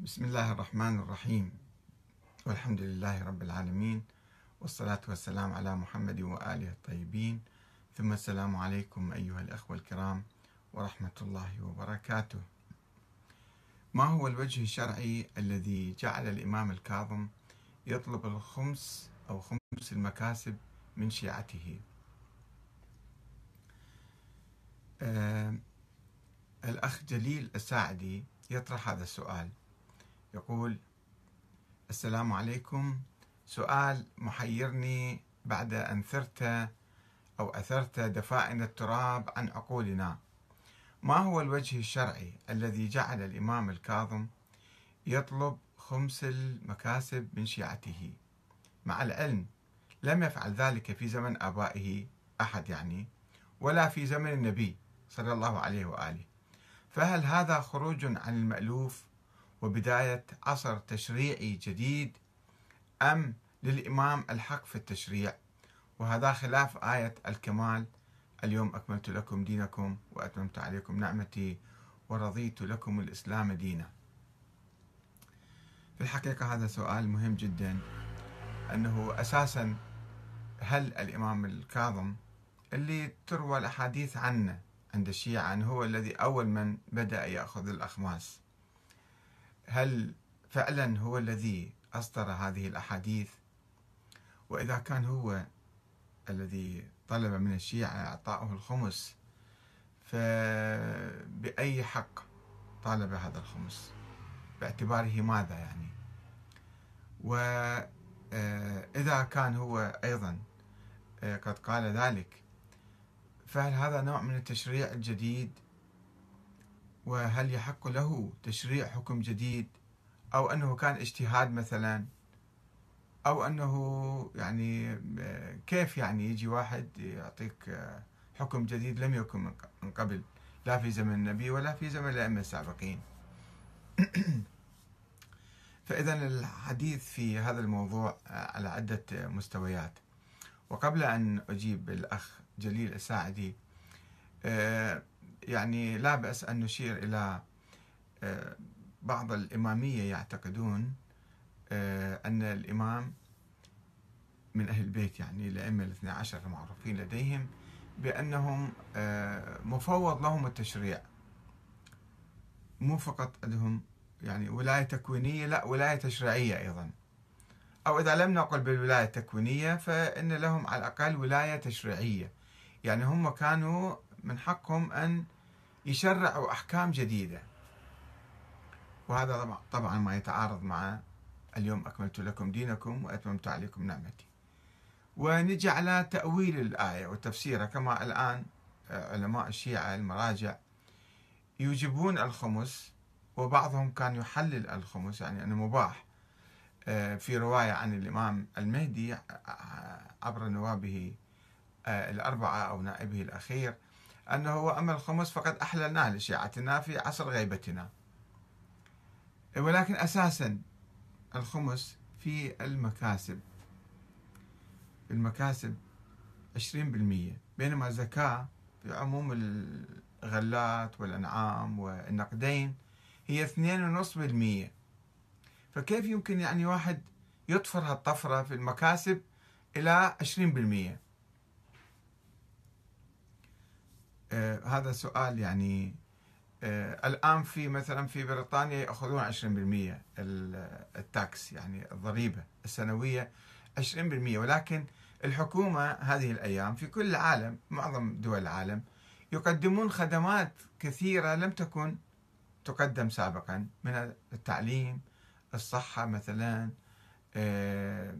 بسم الله الرحمن الرحيم. والحمد لله رب العالمين والصلاة والسلام على محمد وآله الطيبين. ثم السلام عليكم أيها الأخوة الكرام ورحمة الله وبركاته. ما هو الوجه الشرعي الذي جعل الإمام الكاظم يطلب الخمس أو خمس المكاسب من شيعته؟ آه الأخ جليل الساعدي يطرح هذا السؤال. يقول السلام عليكم. سؤال محيرني بعد أن ثرت أو أثرت دفائن التراب عن عقولنا. ما هو الوجه الشرعي الذي جعل الإمام الكاظم يطلب خمس المكاسب من شيعته؟ مع العلم لم يفعل ذلك في زمن آبائه أحد يعني ولا في زمن النبي صلى الله عليه وآله. فهل هذا خروج عن المألوف وبداية عصر تشريعي جديد أم للإمام الحق في التشريع. وهذا خلاف آية الكمال. اليوم أكملت لكم دينكم وأتممت عليكم نعمتي ورضيت لكم الإسلام دينا. في الحقيقة هذا سؤال مهم جدا. أنه أساسا هل الإمام الكاظم اللي تروى الأحاديث عنه عند الشيعة أنه هو الذي أول من بدأ يأخذ الأخماس؟ هل فعلا هو الذي أصدر هذه الأحاديث؟ وإذا كان هو الذي طلب من الشيعة إعطاؤه الخمس فبأي حق طالب هذا الخمس؟ باعتباره ماذا يعني؟ وإذا كان هو أيضا قد قال ذلك فهل هذا نوع من التشريع الجديد وهل يحق له تشريع حكم جديد؟ أو أنه كان اجتهاد مثلا؟ أو أنه يعني كيف يعني يجي واحد يعطيك حكم جديد لم يكن من قبل؟ لا في زمن النبي ولا في زمن الأئمة السابقين. فإذا الحديث في هذا الموضوع على عدة مستويات. وقبل أن أجيب الأخ جليل الساعدي يعني لا بأس أن نشير إلى آه، بعض الإمامية يعتقدون آه، أن الإمام من أهل البيت يعني الأئمة الاثنى عشر المعروفين لديهم بأنهم آه، مفوض لهم التشريع. مو فقط عندهم يعني ولاية تكوينية لا ولاية تشريعية أيضا. أو إذا لم نقل بالولاية التكوينية فإن لهم على الأقل ولاية تشريعية. يعني هم كانوا من حقهم أن يشرعوا أحكام جديدة. وهذا طبعا ما يتعارض مع اليوم أكملت لكم دينكم وأتممت عليكم نعمتي. ونجي على تأويل الآية وتفسيرها. كما الآن آه، علماء الشيعة المراجع يوجبون الخمس وبعضهم كان يحلل الخمس يعني أنه مباح. آه، في رواية عن الإمام المهدي آه، عبر نوابه الأربعة أو نائبه الأخير أنه هو أما الخمس فقد أحللناه لشيعتنا في عصر غيبتنا. ولكن أساسا الخمس في المكاسب. المكاسب 20% بينما الزكاة في عموم الغلات والأنعام والنقدين هي 2.5% فكيف يمكن يعني واحد يطفر هالطفرة في المكاسب إلى 20% آه هذا سؤال يعني آه الآن في مثلا في بريطانيا يأخذون 20% التاكس يعني الضريبة السنوية 20% ولكن الحكومة هذه الأيام في كل العالم معظم دول العالم يقدمون خدمات كثيرة لم تكن تقدم سابقا من التعليم الصحة مثلا آه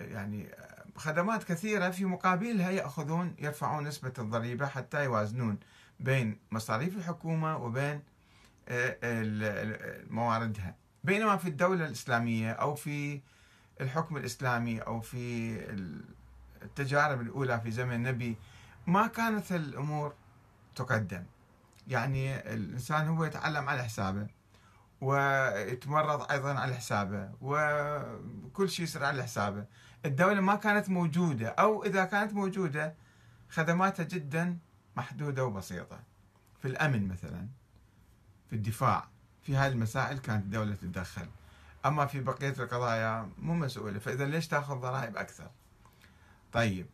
يعني خدمات كثيرة في مقابلها يأخذون يرفعون نسبة الضريبة حتى يوازنون بين مصاريف الحكومة وبين آه، مواردها. بينما في الدولة الإسلامية أو في الحكم الإسلامي أو في التجارب الأولى في زمن النبي ما كانت الأمور تقدم. يعني الإنسان هو يتعلم على حسابه ويتمرض أيضا على حسابه وكل شيء يصير على حسابه. الدولة ما كانت موجودة أو إذا كانت موجودة خدماتها جدا محدودة وبسيطة. في الأمن مثلا في الدفاع في هذه المسائل كانت الدولة تتدخل. أما في بقية القضايا مو مسؤولة فإذا ليش تأخذ ضرائب أكثر؟ طيب.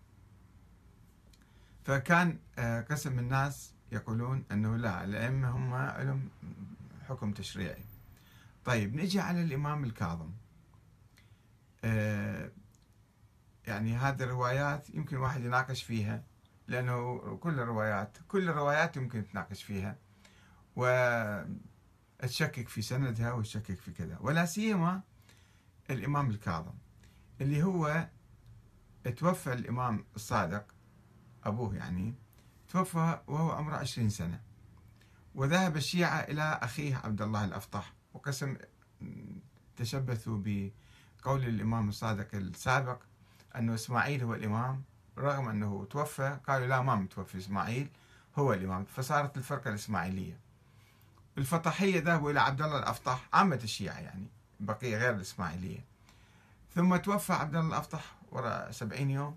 فكان آه، قسم من الناس يقولون أنه لا الأئمة هم لهم حكم تشريعي. طيب نجي على الإمام الكاظم. آه، يعني هذه الروايات يمكن واحد يناقش فيها لأنه كل الروايات كل الروايات يمكن تناقش فيها. وتشكك في سندها وتشكك في كذا. ولا سيما الإمام الكاظم اللي هو توفى الإمام الصادق أبوه يعني توفى وهو عمره عشرين سنة. وذهب الشيعة إلى أخيه عبد الله الأفطح وقسم تشبثوا بقول الإمام الصادق السابق أنه إسماعيل هو الإمام رغم أنه توفى قالوا لا ما متوفي إسماعيل هو الإمام. فصارت الفرقة الإسماعيلية. الفطحية ذهبوا إلى عبد الله الأفطح عامة الشيعة يعني بقية غير الإسماعيلية. ثم توفى عبد الله الأفطح وراء سبعين يوم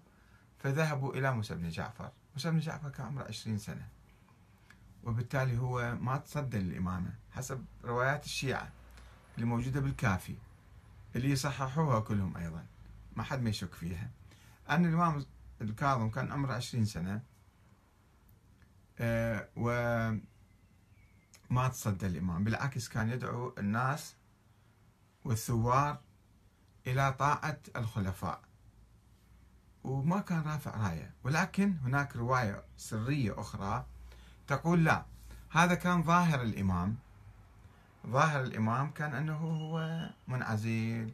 فذهبوا إلى موسى بن جعفر. موسى بن جعفر كان عمره عشرين سنة. وبالتالي هو ما تصدى للإمامة حسب روايات الشيعة اللي موجودة بالكافي اللي يصححوها كلهم أيضا. ما حد ما يشك فيها. أن الإمام الكاظم كان عمره عشرين سنة آه، وما تصدى الإمام. بالعكس كان يدعو الناس والثوار إلى طاعة الخلفاء. وما كان رافع راية. ولكن هناك رواية سرية أخرى تقول لا هذا كان ظاهر الإمام. ظاهر الإمام كان أنه هو منعزل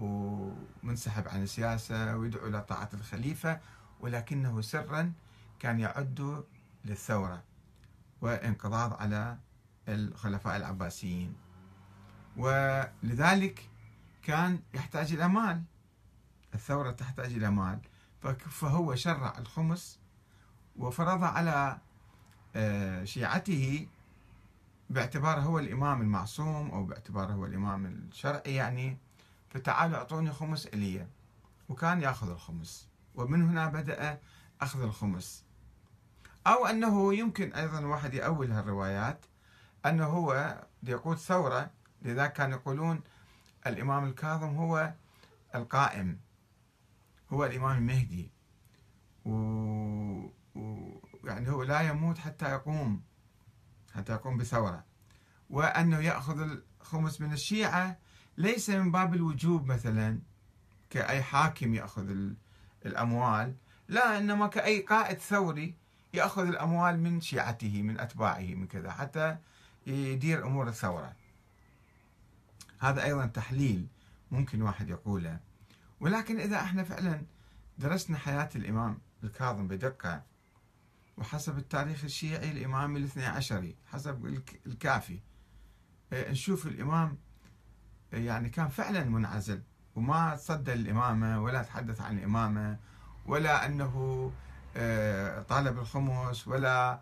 ومنسحب عن السياسة ويدعو إلى طاعة الخليفة ولكنه سرا كان يعد للثورة وانقضاض على الخلفاء العباسيين. ولذلك كان يحتاج إلى مال. الثورة تحتاج إلى مال. فهو شرع الخمس وفرض على آه، شيعته باعتباره هو الإمام المعصوم أو باعتباره هو الإمام الشرعي يعني فتعالوا أعطوني خمس إلي وكان يأخذ الخمس. ومن هنا بدأ أخذ الخمس. أو أنه يمكن أيضا واحد يأول هالروايات أنه هو يقود ثورة. لذلك كانوا يقولون الإمام الكاظم هو القائم. هو الإمام المهدي. و... و... يعني هو لا يموت حتى يقوم حتى يقوم بثورة. وأنه يأخذ الخمس من الشيعة ليس من باب الوجوب مثلا كأي حاكم يأخذ الأموال لا إنما كأي قائد ثوري يأخذ الأموال من شيعته من أتباعه من كذا حتى يدير أمور الثورة. هذا أيضا تحليل ممكن واحد يقوله. ولكن إذا إحنا فعلا درسنا حياة الإمام الكاظم بدقة وحسب التاريخ الشيعي الإمام الاثني عشري حسب الكافي إيه، نشوف الإمام يعني كان فعلا منعزل وما تصدى للإمامة ولا تحدث عن الإمامة ولا أنه إيه، طالب الخمس ولا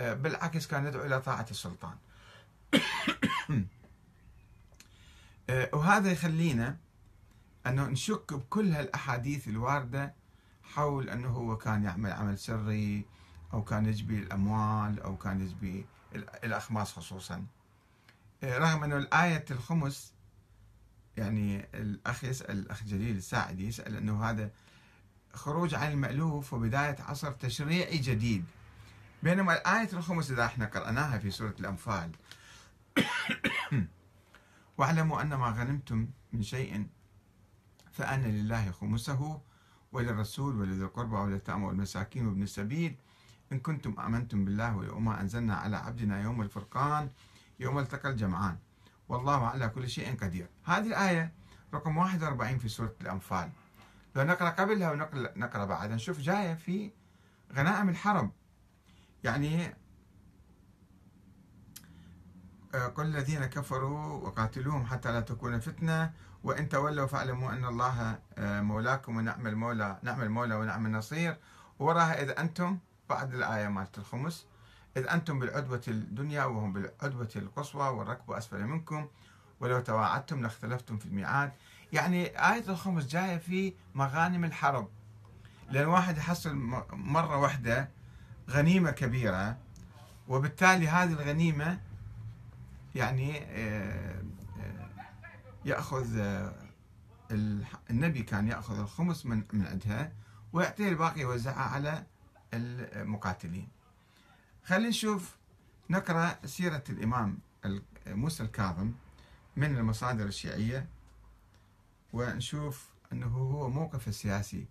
إيه، بالعكس كان يدعو إلى طاعة السلطان. وهذا يخلينا أنه نشك بكل هالأحاديث الواردة حول أنه هو كان يعمل عمل سري أو كان يجبي الأموال أو كان يجبي الأخماس خصوصا. رغم أنه الآية الخمس يعني الأخ يسأل الأخ جليل الساعدي يسأل أنه هذا خروج عن المألوف وبداية عصر تشريعي جديد. بينما الآية الخمس إذا إحنا قرأناها في سورة الأنفال واعلموا أن ما غنمتم من شيء فأن لله خمسه وللرسول ولذي القربى واليتامى والمساكين وابن السبيل. إن كنتم آمنتم بالله وما أنزلنا على عبدنا يوم الفرقان يوم التقى الجمعان. والله على كل شيء قدير. هذه الآية رقم 41 في سورة الأنفال. لو نقرأ قبلها ونقرأ بعدها نشوف جاية في غنائم الحرب. يعني آه، قل الذين كفروا وقاتلوهم حتى لا تكون فتنة وإن تولوا فاعلموا أن الله آه، مولاكم ونعم المولى نعم المولى ونعم النصير. وراها إذا أنتم بعد الآية مالت الخمس. إذ أنتم بالعدوة الدنيا وهم بالعدوة القصوى والركب أسفل منكم ولو تواعدتم لاختلفتم في الميعاد. يعني آية الخمس جاية في مغانم الحرب. لأن واحد يحصل مرة واحدة غنيمة كبيرة وبالتالي هذه الغنيمة يعني آه، آه، يأخذ آه، النبي كان يأخذ الخمس من من عندها ويعطيه الباقي يوزعها على المقاتلين. خلينا نشوف نقرأ سيرة الإمام موسى الكاظم من المصادر الشيعية ونشوف أنه هو موقف السياسي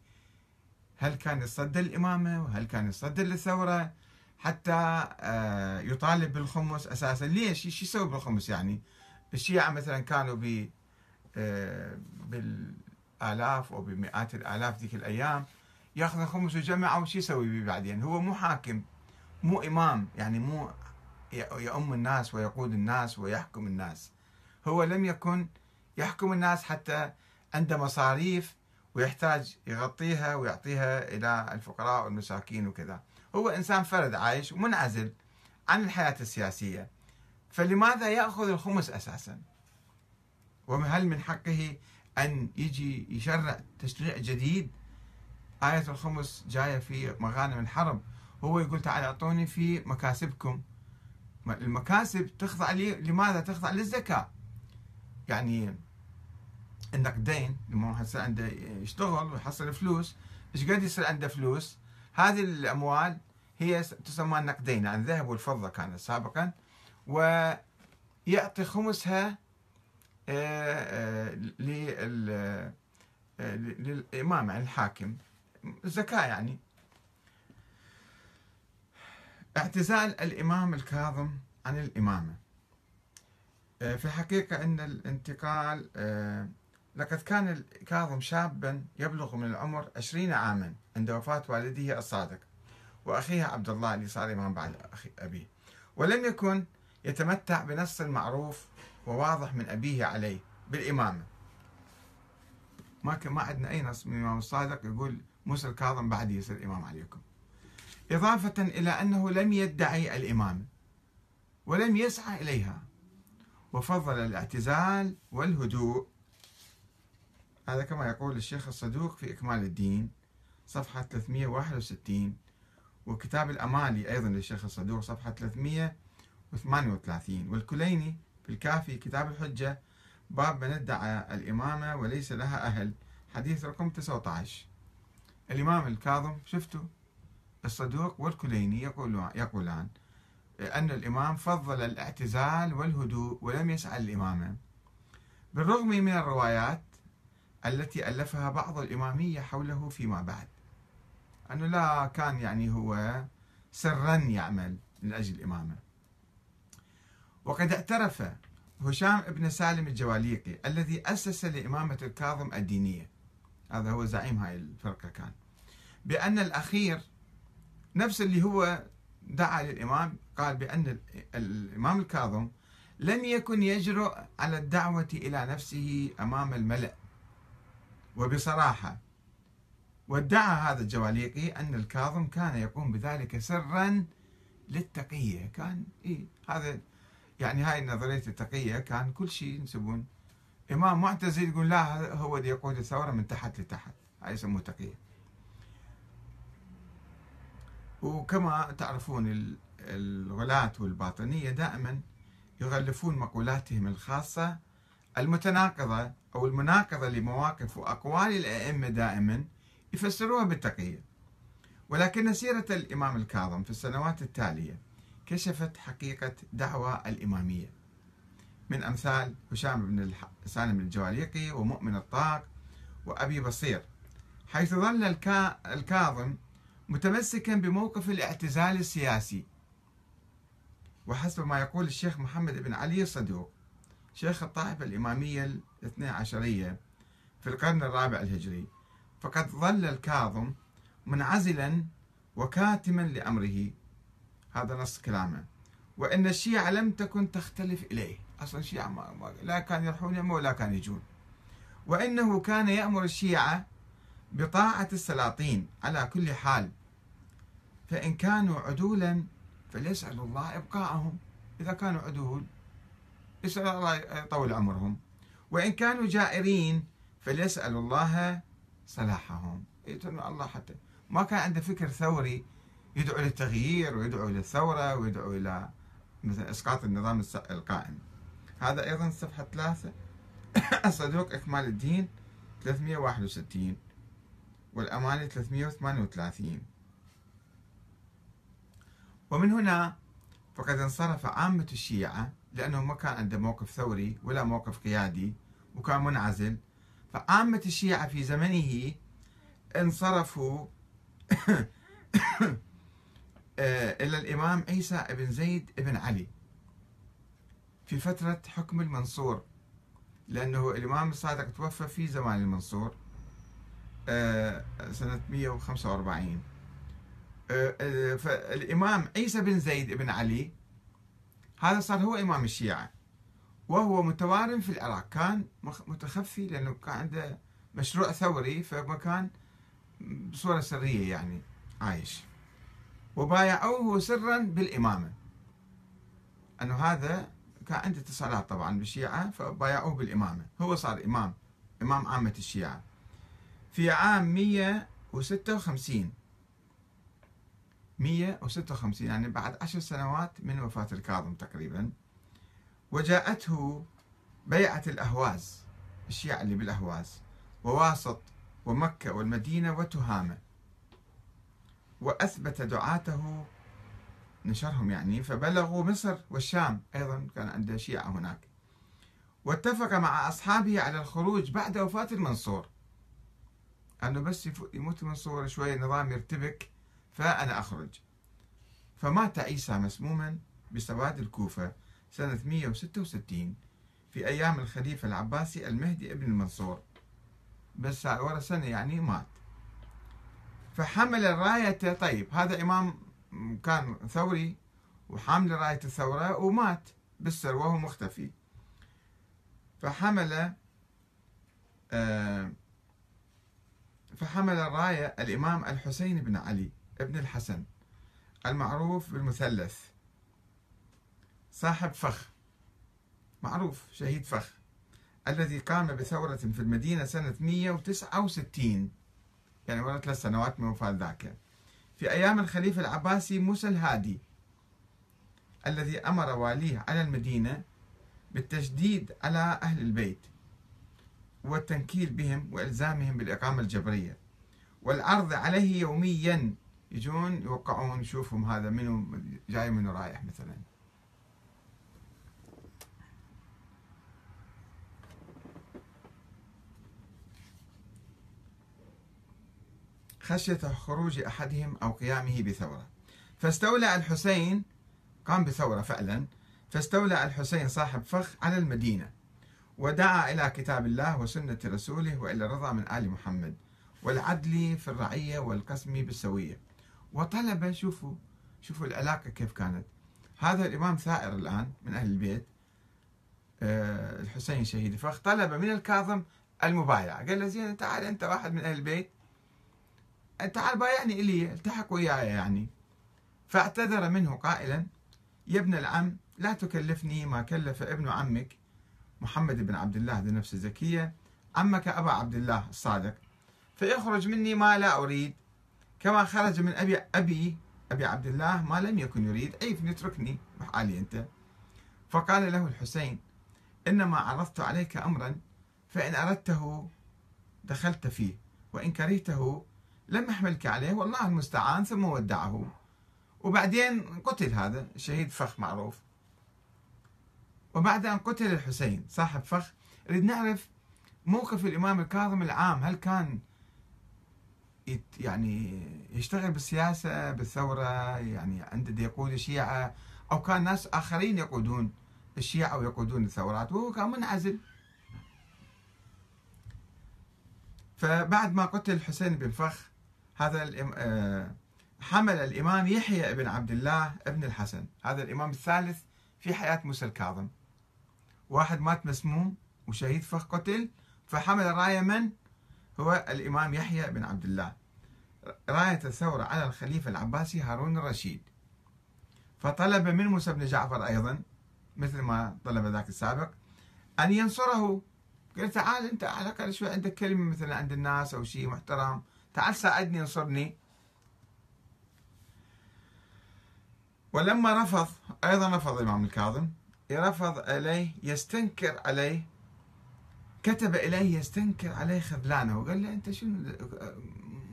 هل كان يصدر الإمامة؟ وهل كان يصدر للثورة حتى آه، يطالب بالخمس أساسا. ليش؟ إيش يسوي بالخمس يعني؟ الشيعة مثلا كانوا ب آه، بالآلاف أو بمئات الآلاف ذيك الأيام ياخذ الخمس ويجمعه وش يسوي به بعدين؟ هو مو حاكم مو إمام يعني مو يؤم الناس ويقود الناس ويحكم الناس. هو لم يكن يحكم الناس حتى عنده مصاريف ويحتاج يغطيها ويعطيها إلى الفقراء والمساكين وكذا. هو إنسان فرد عايش ومنعزل عن الحياة السياسية. فلماذا يأخذ الخمس أساسا؟ وهل من حقه أن يجي يشرع تشريع جديد؟ آية الخمس جاية في مغانم الحرب. هو يقول تعال أعطوني في مكاسبكم. المكاسب تخضع لي لماذا تخضع؟ للزكاة. يعني عندك دين لما يصير عنده يشتغل ويحصل فلوس إيش قد يصير عنده فلوس؟ هذه الأموال هي تسمى النقدين يعني الذهب والفضة كانت سابقا ويعطي خمسها آه، آه، آه، للإمام يعني الحاكم. الزكاه يعني. اعتزال الإمام الكاظم عن الإمامة. في الحقيقة إن الانتقال لقد كان الكاظم شابا يبلغ من العمر عشرين عاما عند وفاة والده الصادق وأخيه عبد الله اللي صار إمام بعد أبيه. ولم يكن يتمتع بنص معروف وواضح من أبيه عليه بالإمامة. ما ما عندنا أي نص من الإمام الصادق يقول موسى الكاظم بعد يصير إمام عليكم. إضافة إلى أنه لم يدعي الإمامة ولم يسعى إليها. وفضل الاعتزال والهدوء. هذا كما يقول الشيخ الصدوق في إكمال الدين صفحة 361 وكتاب الأمالي أيضا للشيخ الصدوق صفحة 338 والكليني في الكافي كتاب الحجة باب من ادعى الإمامة وليس لها أهل. حديث رقم 19 الإمام الكاظم شفتوا الصدوق والكليني يقولان أن الإمام فضل الاعتزال والهدوء ولم يسعى الإمامة بالرغم من الروايات التي ألفها بعض الإمامية حوله فيما بعد أنه لا كان يعني هو سرا يعمل من أجل الإمامة. وقد اعترف هشام بن سالم الجواليقي الذي أسس لإمامة الكاظم الدينية. هذا هو زعيم هاي الفرقة كان. بأن الأخير نفس اللي هو دعا للإمام قال بأن الإمام الكاظم لم يكن يجرؤ على الدعوة إلى نفسه أمام الملأ. وبصراحة وادعى هذا الجواليقي أن الكاظم كان يقوم بذلك سرا للتقية. كان إيه هذا يعني هاي نظرية التقية. كان كل شيء ينسبون. إمام معتزل يقول لا هو اللي يقود الثورة من تحت لتحت. هاي يسموه تقية. وكما تعرفون الغلاة والباطنية دائما يغلفون مقولاتهم الخاصة المتناقضة أو المناقضة لمواقف وأقوال الأئمة دائما يفسروها بالتقية ولكن سيرة الإمام الكاظم في السنوات التالية كشفت حقيقة دعوى الإمامية. من أمثال هشام بن سالم الجواليقي ومؤمن الطاق وأبي بصير حيث ظل الكاظم متمسكا بموقف الاعتزال السياسي. وحسب ما يقول الشيخ محمد بن علي الصدوق شيخ الطائفة الإمامية الاثنى عشرية في القرن الرابع الهجري فقد ظل الكاظم منعزلا وكاتما لأمره. هذا نص كلامه. وأن الشيعة لم تكن تختلف إليه. أصلا الشيعة ما لا كان يروحون يمه ولا كان يجون. وإنه كان يأمر الشيعة بطاعة السلاطين على كل حال. فإن كانوا عدولا فليسألوا الله إبقاءهم. إذا كانوا عدول يسأل الله يطول عمرهم. وإن كانوا جائرين فليسألوا الله صلاحهم. الله حتى. ما كان عنده فكر ثوري يدعو للتغيير ويدعو للثورة ويدعو إلى مثلا إسقاط النظام القائم. هذا أيضا صفحة ثلاثة. الصدوق إكمال الدين 361 والأماني 338 ومن هنا فقد انصرف عامة الشيعة لأنه ما كان عنده موقف ثوري ولا موقف قيادي وكان منعزل. فعامة الشيعة في زمنه انصرفوا آه، إلى الإمام عيسى بن زيد بن علي في فترة حكم المنصور لأنه الإمام الصادق توفى في زمان المنصور. سنة 145 آه، فالإمام عيسى بن زيد بن علي هذا صار هو إمام الشيعة وهو متوارم في العراق. كان متخفي لأنه كان عنده مشروع ثوري فمكان بصورة سرية يعني عايش. وبايعوه سرا بالإمامة. أنه هذا كان عنده اتصالات طبعا بالشيعة فبايعوه بالإمامة. هو صار إمام إمام عامة الشيعة. في عام 156 156 يعني بعد عشر سنوات من وفاة الكاظم تقريبا وجاءته بيعة الأهواز الشيعة اللي بالأهواز وواسط ومكة والمدينة وتهامة. وأثبت دعاته نشرهم يعني فبلغوا مصر والشام أيضا كان عنده شيعة هناك. واتفق مع أصحابه على الخروج بعد وفاة المنصور. أنه بس يموت المنصور شوية النظام يرتبك فأنا أخرج. فمات عيسى مسموما بسواد الكوفة سنة 166 في أيام الخليفة العباسي المهدي ابن المنصور بس ورا سنة يعني مات. فحمل الراية طيب هذا إمام كان ثوري وحامل راية الثورة ومات بالسر وهو مختفي. فحمل آه، فحمل الراية الإمام الحسين بن علي ابن الحسن المعروف بالمثلث. صاحب فخ معروف شهيد فخ الذي قام بثورة في المدينة سنة 169 يعني ورا ثلاث سنوات من وفاة ذاك في أيام الخليفة العباسي موسى الهادي الذي أمر واليه على المدينة بالتشديد على أهل البيت والتنكيل بهم وإلزامهم بالإقامة الجبرية. والعرض عليه يوميا. يجون يوقعون يشوفهم هذا منو جاي منو رايح مثلا. خشية خروج أحدهم أو قيامه بثورة. فاستولى الحسين قام بثورة فعلا. فاستولى الحسين صاحب فخ على المدينة. ودعا إلى كتاب الله وسنة رسوله وإلى الرضا من آل محمد. والعدل في الرعية والقسم بالسوية. وطلب شوفوا شوفوا العلاقة كيف كانت. هذا الإمام ثائر الآن من أهل البيت آه، الحسين شهيد فخ طلب من الكاظم المبايعة. قال له زين تعال أنت واحد من أهل البيت. تعال بايعني إلي. التحق وياي يعني. فاعتذر منه قائلا يا ابن العم لا تكلفني ما كلف ابن عمك محمد بن عبد الله ذي النفس الزكية عمك أبا عبد الله الصادق. فيخرج مني ما لا أريد. كما خرج من أبي أبي أبي عبد الله ما لم يكن يريد. عيفني اتركني بحالي أنت. فقال له الحسين إنما عرضت عليك أمرا فإن أردته دخلت فيه وإن كرهته لم أحملك عليه والله المستعان ثم ودعه. وبعدين قتل هذا شهيد فخ معروف. وبعد أن قتل الحسين صاحب فخ نريد نعرف موقف الإمام الكاظم العام. هل كان يعني يشتغل بالسياسة بالثورة يعني عنده يقود الشيعة أو كان ناس آخرين يقودون الشيعة ويقودون الثورات وهو كان منعزل. فبعد ما قتل الحسين بن فخ هذا آه، حمل الإمام يحيى بن عبد الله ابن الحسن. هذا الإمام الثالث في حياة موسى الكاظم. واحد مات مسموم وشهيد فخ قتل فحمل راية من؟ هو الإمام يحيى بن عبد الله. راية الثورة على الخليفة العباسي هارون الرشيد. فطلب من موسى بن جعفر أيضا مثل ما طلب ذاك السابق أن ينصره. قال تعال أنت على الأقل شوي عندك كلمة مثلا عند الناس أو شيء محترم. تعال ساعدني انصرني. ولما رفض أيضا رفض الإمام الكاظم رفض إليه يستنكر عليه كتب إليه يستنكر عليه خذلانه وقال له أنت شنو؟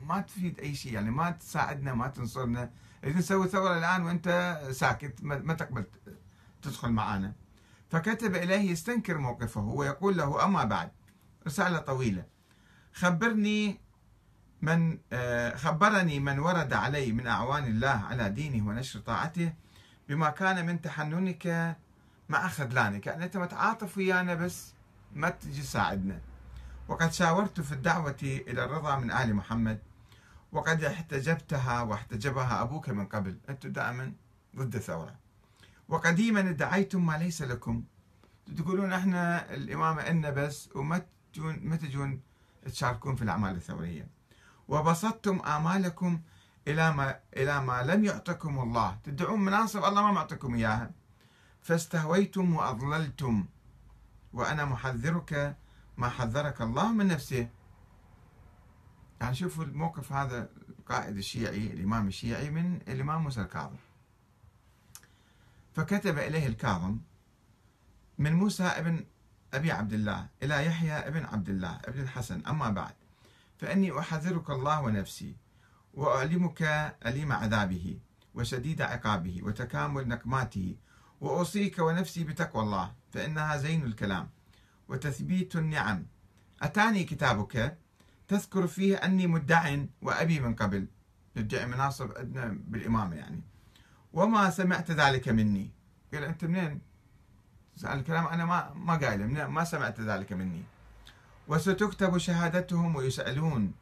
ما تفيد أي شيء يعني ما تساعدنا ما تنصرنا. نسوي ثورة الآن وأنت ساكت ما تقبل تدخل معنا فكتب إليه يستنكر موقفه. ويقول له أما بعد. رسالة طويلة. خبرني من آه، خبرني من ورد علي من أعوان الله على دينه ونشر طاعته بما كان من تحننك مع خذلانك. يعني أنت متعاطف ويانا بس ما تجي تساعدنا. وقد شاورت في الدعوة إلى الرضا من آل محمد. وقد احتجبتها واحتجبها أبوك من قبل. أنتم دائما ضد الثورة. وقديما ادعيتم ما ليس لكم. تقولون إحنا الإمامة إلنا بس وما تجون ما تجون تشاركون في الأعمال الثورية. وبسطتم آمالكم إلى ما إلى ما لم يعطكم الله. تدعون مناصب الله ما معطيكم إياها. فاستهويتم وأضللتم. وأنا محذرك ما حذرك الله من نفسه. يعني شوفوا الموقف هذا القائد الشيعي الإمام الشيعي من الإمام موسى الكاظم. فكتب إليه الكاظم من موسى ابن أبي عبد الله إلى يحيى ابن عبد الله ابن الحسن. أما بعد فإني أحذرك الله ونفسي وأعلمك أليم عذابه وشديد عقابه وتكامل نقماته وأوصيك ونفسي بتقوى الله. فإنها زين الكلام. وتثبيت النعم. أتاني كتابك؟ تذكر فيه أني مدع وأبي من قبل. يدعي مناصب أدنى بالإمامة يعني. وما سمعت ذلك مني. قال أنت منين؟ الكلام أنا ما ما قايله. ما سمعت ذلك مني. وستكتب شهادتهم ويسألون.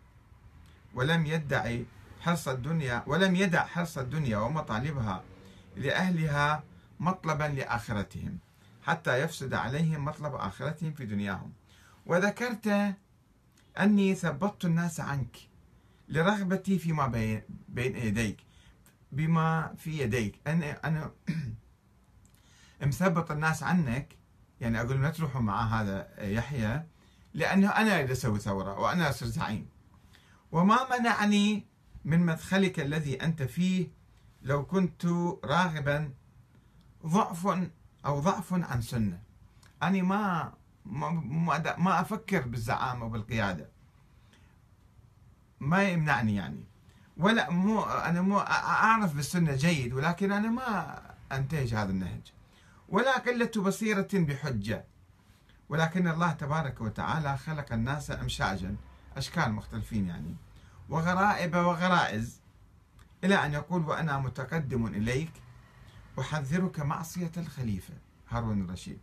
ولم يدعي حرص الدنيا ولم يدع حرص الدنيا ومطالبها لأهلها مطلبا لآخرتهم. حتى يفسد عليهم مطلب آخرتهم في دنياهم. وذكرت أني ثبطت الناس عنك لرغبتي فيما بين يديك بما في يديك. أنا أنا مثبط الناس عنك يعني أقول لا تروحوا مع هذا يحيى لأنه أنا أريد أسوي ثورة وأنا أصير زعيم. وما منعني من مدخلك الذي أنت فيه لو كنت راغبا ضعف أو ضعف عن سنة. أنا ما ما, ما أفكر بالزعامة وبالقيادة. ما يمنعني يعني. ولا مو أنا مو أعرف بالسنة جيد ولكن أنا ما أنتهج هذا النهج. ولا قلة بصيرة بحجة. ولكن الله تبارك وتعالى خلق الناس أمشاجا أشكال مختلفين يعني. وغرائب وغرائز. إلى أن يقول وأنا متقدم إليك أحذرك معصية الخليفة هارون الرشيد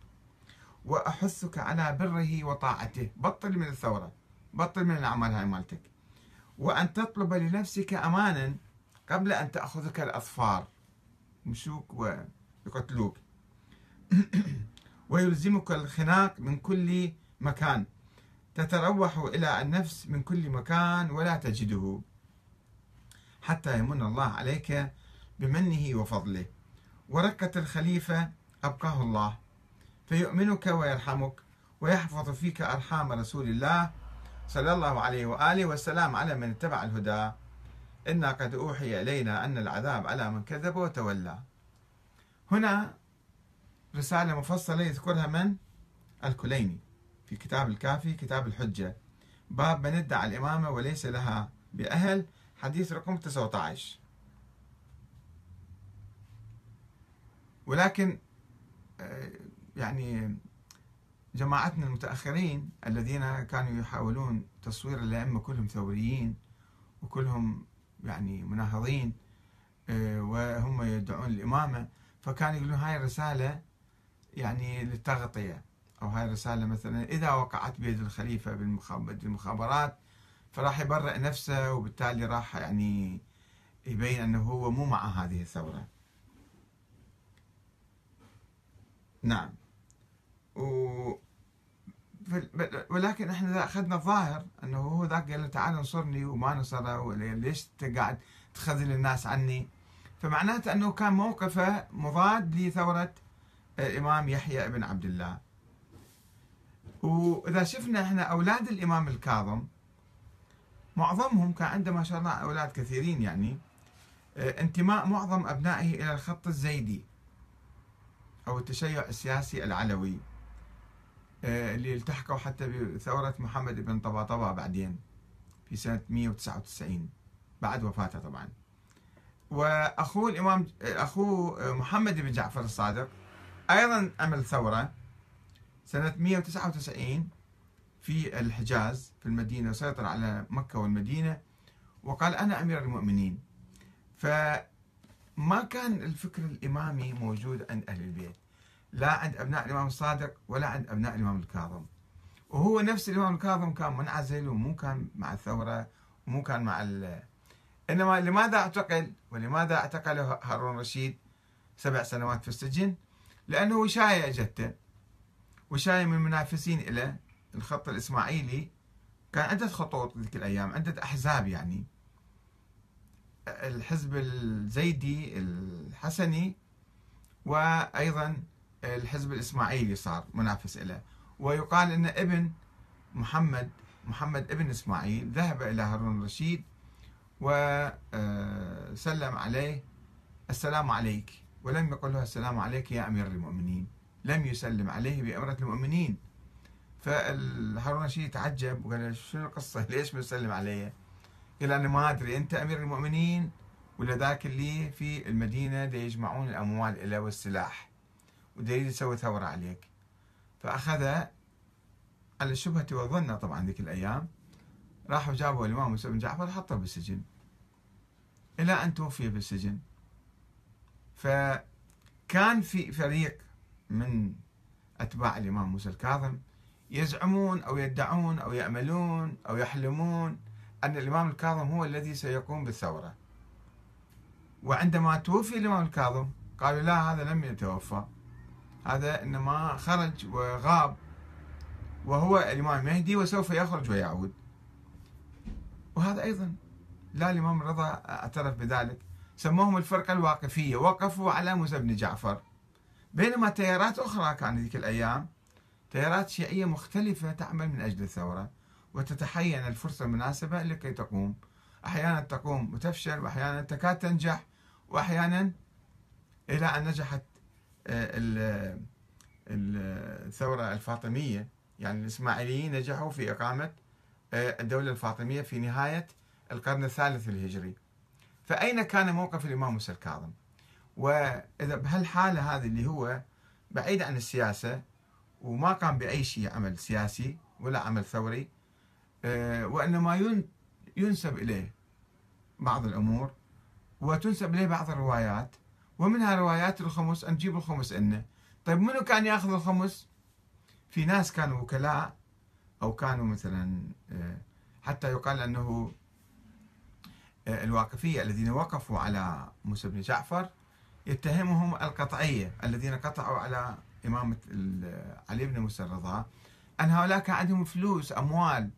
وأحثك على بره وطاعته. بطل من الثورة بطل من الأعمال هاي مالتك. وأن تطلب لنفسك أمانا قبل أن تأخذك الأظفار. مشوك ويقتلوك. ويلزمك الخناق من كل مكان. تتروح إلى النفس من كل مكان ولا تجده. حتى يمن الله عليك بمنه وفضله. وركة الخليفة أبقاه الله. فيؤمنك ويرحمك ويحفظ فيك أرحام رسول الله صلى الله عليه وآله والسلام على من اتبع الهدى. إنا قد أوحي إلينا أن العذاب على من كذب وتولى. هنا رسالة مفصلة يذكرها من؟ الكليني. في كتاب الكافي كتاب الحجة. باب من ادعى الإمامة وليس لها بأهل. حديث رقم 19 ولكن آه، يعني جماعتنا المتأخرين الذين كانوا يحاولون تصوير الأئمة كلهم ثوريين وكلهم يعني مناهضين آه، وهم يدعون الإمامة فكانوا يقولون هاي الرسالة يعني للتغطية أو هاي الرسالة مثلا إذا وقعت بيد الخليفة بالمخابرات فراح يبرئ نفسه وبالتالي راح يعني يبين أنه هو مو مع هذه الثورة. نعم. و ولكن إحنا أخذنا الظاهر إنه هو ذاك قال له تعال انصرني وما نصره ليش انت قاعد تخذل الناس عني؟ فمعناته إنه كان موقفه مضاد لثورة الإمام يحيى بن عبد الله. وإذا شفنا إحنا أولاد الإمام الكاظم معظمهم كان عنده ما شاء الله أولاد كثيرين يعني انتماء معظم أبنائه إلى الخط الزيدي. أو التشيع السياسي العلوي آه، اللي التحقوا حتى بثورة محمد بن طباطبا بعدين في سنة 199 بعد وفاته طبعا. وأخوه الإمام أخوه محمد بن جعفر الصادق أيضا عمل ثورة سنة 199 في الحجاز في المدينة وسيطر على مكة والمدينة وقال أنا أمير المؤمنين. فما كان الفكر الإمامي موجود عند أهل البيت. لا عند أبناء الإمام الصادق ولا عند أبناء الإمام الكاظم. وهو نفس الإمام الكاظم كان منعزل ومو كان مع الثورة ومو كان مع ال... إنما لماذا اعتقل؟ ولماذا اعتقله هارون رشيد سبع سنوات في السجن؟ لأنه وشاية أجته وشاية من المنافسين إلى الخط الإسماعيلي كان عدة خطوط ذيك الأيام عدة أحزاب يعني. الحزب الزيدي الحسني وأيضا الحزب الإسماعيلي صار منافس له ويقال أن ابن محمد محمد ابن إسماعيل ذهب إلى هارون الرشيد وسلم عليه السلام عليك ولم يقل له السلام عليك يا أمير المؤمنين. لم يسلم عليه بأمرة المؤمنين. فهارون الرشيد تعجب وقال شنو القصة؟ ليش بيسلم علي؟ قال أنا ما أدري أنت أمير المؤمنين ولا ذاك اللي في المدينة دي يجمعون الأموال إلى والسلاح وديريد يسوي ثورة عليك. فأخذ على الشبهة والظن طبعا ذيك الأيام راحوا جابوا الإمام موسى بن جعفر حطه بالسجن. إلى أن توفي بالسجن. فكان في فريق من أتباع الإمام موسى الكاظم يزعمون أو يدعون أو يأملون أو يحلمون أن الإمام الكاظم هو الذي سيقوم بالثورة. وعندما توفي الإمام الكاظم قالوا لا هذا لم يتوفى. هذا إنما خرج وغاب وهو الإمام المهدي وسوف يخرج ويعود. وهذا أيضا لا الإمام الرضا اعترف بذلك. سموهم الفرقة الواقفية وقفوا على موسى بن جعفر. بينما تيارات أخرى كانت ذيك الأيام تيارات شيعية مختلفة تعمل من أجل الثورة. وتتحين الفرصة المناسبة لكي تقوم. أحيانا تقوم وتفشل وأحيانا تكاد تنجح وأحيانا إلى أن نجحت آه، الثورة الفاطمية. يعني الإسماعيليين نجحوا في إقامة آه، الدولة الفاطمية في نهاية القرن الثالث الهجري. فأين كان موقف الإمام موسى الكاظم؟ وإذا بهالحالة هذه اللي هو بعيد عن السياسة وما قام بأي شيء عمل سياسي ولا عمل ثوري وإنما ينسب إليه بعض الأمور وتنسب إليه بعض الروايات ومنها روايات الخمس أن نجيب الخمس إنه. طيب منو كان يأخذ الخمس؟ في ناس كانوا وكلاء أو كانوا مثلا آه، حتى يقال أنه آه، الواقفية الذين وقفوا على موسى بن جعفر يتهمهم القطعية الذين قطعوا على إمامة علي بن موسى الرضا أن هؤلاء كان عندهم فلوس أموال.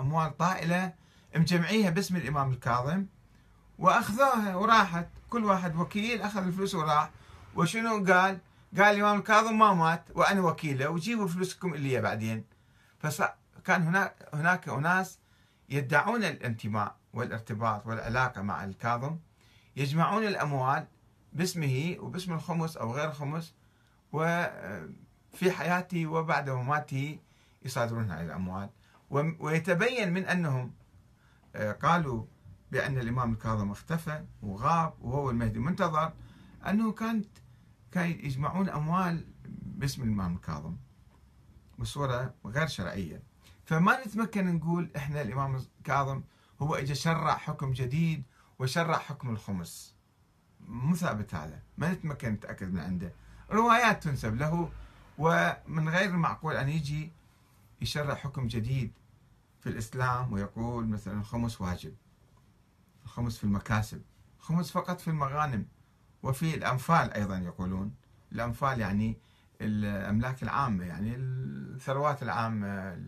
أموال طائلة مجمعيها باسم الإمام الكاظم وأخذوها وراحت. كل واحد وكيل أخذ الفلوس وراح. وشنو قال؟ قال الإمام الكاظم ما مات وأنا وكيلة وجيبوا فلوسكم اللي بعدين. فكان هناك هناك أناس يدعون الانتماء والارتباط والعلاقة مع الكاظم يجمعون الأموال باسمه وباسم الخمس أو غير الخمس وفي حياته وبعد مماته يصادرون هذه الأموال. ويتبين من أنهم آه، قالوا بأن الإمام الكاظم اختفى وغاب وهو المهدي. منتظر أنه كانت كان يجمعون أموال باسم الإمام الكاظم بصورة غير شرعية. فما نتمكن نقول إحنا الإمام الكاظم هو إجا شرع حكم جديد وشرع حكم الخمس. مو ثابت هذا. ما نتمكن نتأكد من عنده. روايات تنسب له ومن غير المعقول أن يجي يشرع حكم جديد في الإسلام ويقول مثلا الخمس واجب الخمس في المكاسب الخمس فقط في المغانم. وفي الأنفال أيضا يقولون. الأنفال يعني الأملاك العامة يعني الثروات العامة.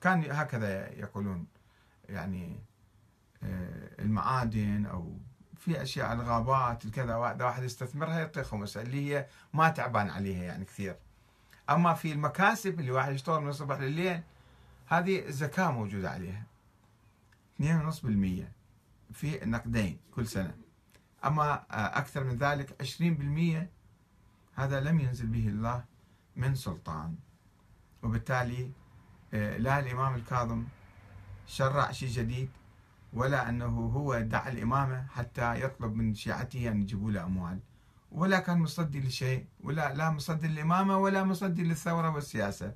كان هكذا يقولون. يعني آه، المعادن أو في أشياء الغابات كذا واحد يستثمرها يعطي خمس اللي هي ما تعبان عليها يعني كثير. أما في المكاسب اللي واحد يشتغل من الصبح لليل هذه الزكاة موجودة عليها. 2.5% في النقدين كل سنة. أما آه، أكثر من ذلك 20% هذا لم ينزل به الله من سلطان. وبالتالي آه، لا الإمام الكاظم شرع شيء جديد ولا أنه هو دعا الإمامة حتى يطلب من شيعته أن يجيبوا له أموال. ولا كان مصدي لشيء ولا لا مصدي للإمامة ولا مصدي للثورة والسياسة.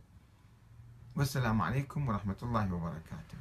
والسلام عليكم ورحمة الله وبركاته.